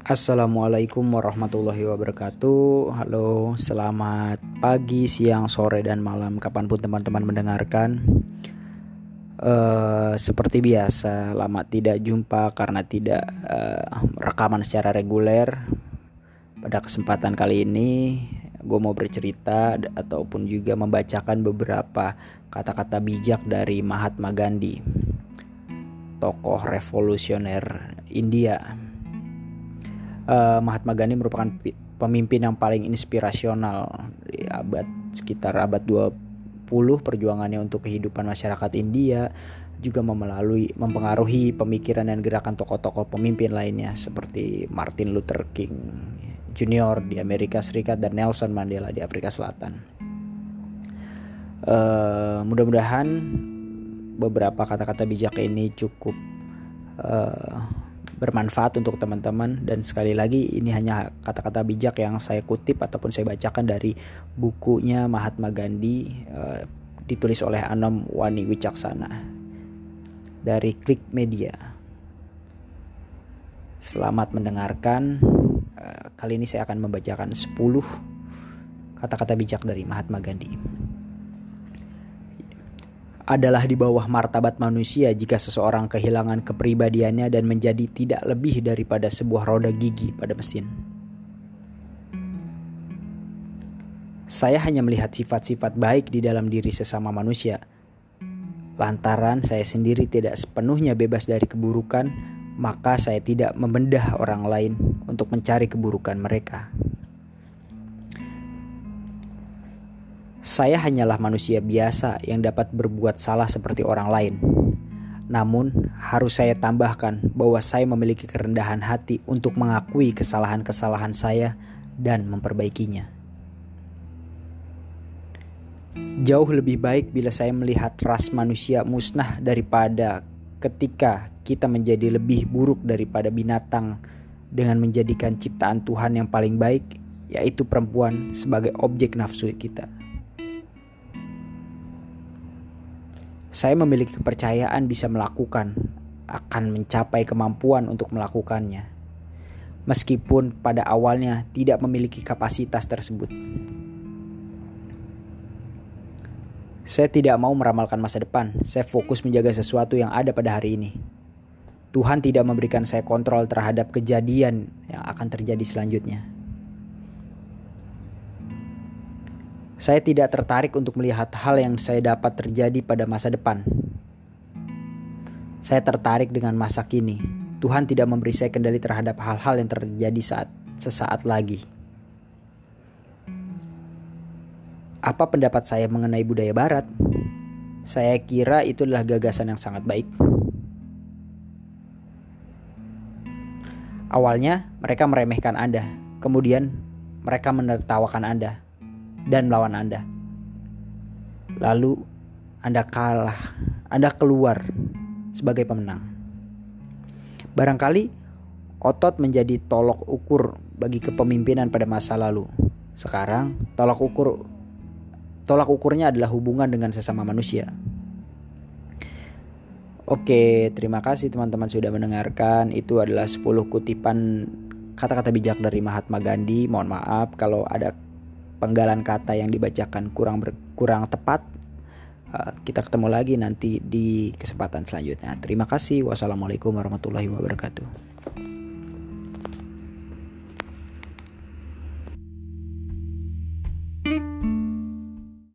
Assalamualaikum warahmatullahi wabarakatuh. Halo, selamat pagi, siang, sore, dan malam kapan pun teman-teman mendengarkan. Uh, seperti biasa, lama tidak jumpa karena tidak uh, rekaman secara reguler. Pada kesempatan kali ini, gue mau bercerita ataupun juga membacakan beberapa kata-kata bijak dari Mahatma Gandhi, tokoh revolusioner India uh, Mahatma Gandhi merupakan pemimpin yang paling inspirasional di abad sekitar abad 20 perjuangannya untuk kehidupan masyarakat India juga memelalui mempengaruhi pemikiran dan gerakan tokoh-tokoh pemimpin lainnya seperti Martin Luther King Junior di Amerika Serikat dan Nelson Mandela di Afrika Selatan. Uh, mudah-mudahan beberapa kata-kata bijak ini cukup uh, bermanfaat untuk teman-teman dan sekali lagi ini hanya kata-kata bijak yang saya kutip ataupun saya bacakan dari bukunya Mahatma Gandhi uh, ditulis oleh Anom Wani Wicaksana dari Klik Media. Selamat mendengarkan. Uh, kali ini saya akan membacakan 10 kata-kata bijak dari Mahatma Gandhi adalah di bawah martabat manusia jika seseorang kehilangan kepribadiannya dan menjadi tidak lebih daripada sebuah roda gigi pada mesin. Saya hanya melihat sifat-sifat baik di dalam diri sesama manusia. Lantaran saya sendiri tidak sepenuhnya bebas dari keburukan, maka saya tidak membedah orang lain untuk mencari keburukan mereka. Saya hanyalah manusia biasa yang dapat berbuat salah seperti orang lain. Namun, harus saya tambahkan bahwa saya memiliki kerendahan hati untuk mengakui kesalahan-kesalahan saya dan memperbaikinya. Jauh lebih baik bila saya melihat ras manusia musnah daripada ketika kita menjadi lebih buruk daripada binatang dengan menjadikan ciptaan Tuhan yang paling baik, yaitu perempuan, sebagai objek nafsu kita. Saya memiliki kepercayaan bisa melakukan, akan mencapai kemampuan untuk melakukannya. Meskipun pada awalnya tidak memiliki kapasitas tersebut. Saya tidak mau meramalkan masa depan. Saya fokus menjaga sesuatu yang ada pada hari ini. Tuhan tidak memberikan saya kontrol terhadap kejadian yang akan terjadi selanjutnya. Saya tidak tertarik untuk melihat hal yang saya dapat terjadi pada masa depan. Saya tertarik dengan masa kini. Tuhan tidak memberi saya kendali terhadap hal-hal yang terjadi saat sesaat lagi. Apa pendapat saya mengenai budaya barat? Saya kira itu adalah gagasan yang sangat baik. Awalnya mereka meremehkan Anda, kemudian mereka menertawakan Anda dan melawan Anda. Lalu Anda kalah, Anda keluar sebagai pemenang. Barangkali otot menjadi tolok ukur bagi kepemimpinan pada masa lalu. Sekarang tolak ukur tolak ukurnya adalah hubungan dengan sesama manusia. Oke, terima kasih teman-teman sudah mendengarkan. Itu adalah 10 kutipan kata-kata bijak dari Mahatma Gandhi. Mohon maaf kalau ada penggalan kata yang dibacakan kurang ber, kurang tepat. Uh, kita ketemu lagi nanti di kesempatan selanjutnya. Terima kasih. Wassalamualaikum warahmatullahi wabarakatuh.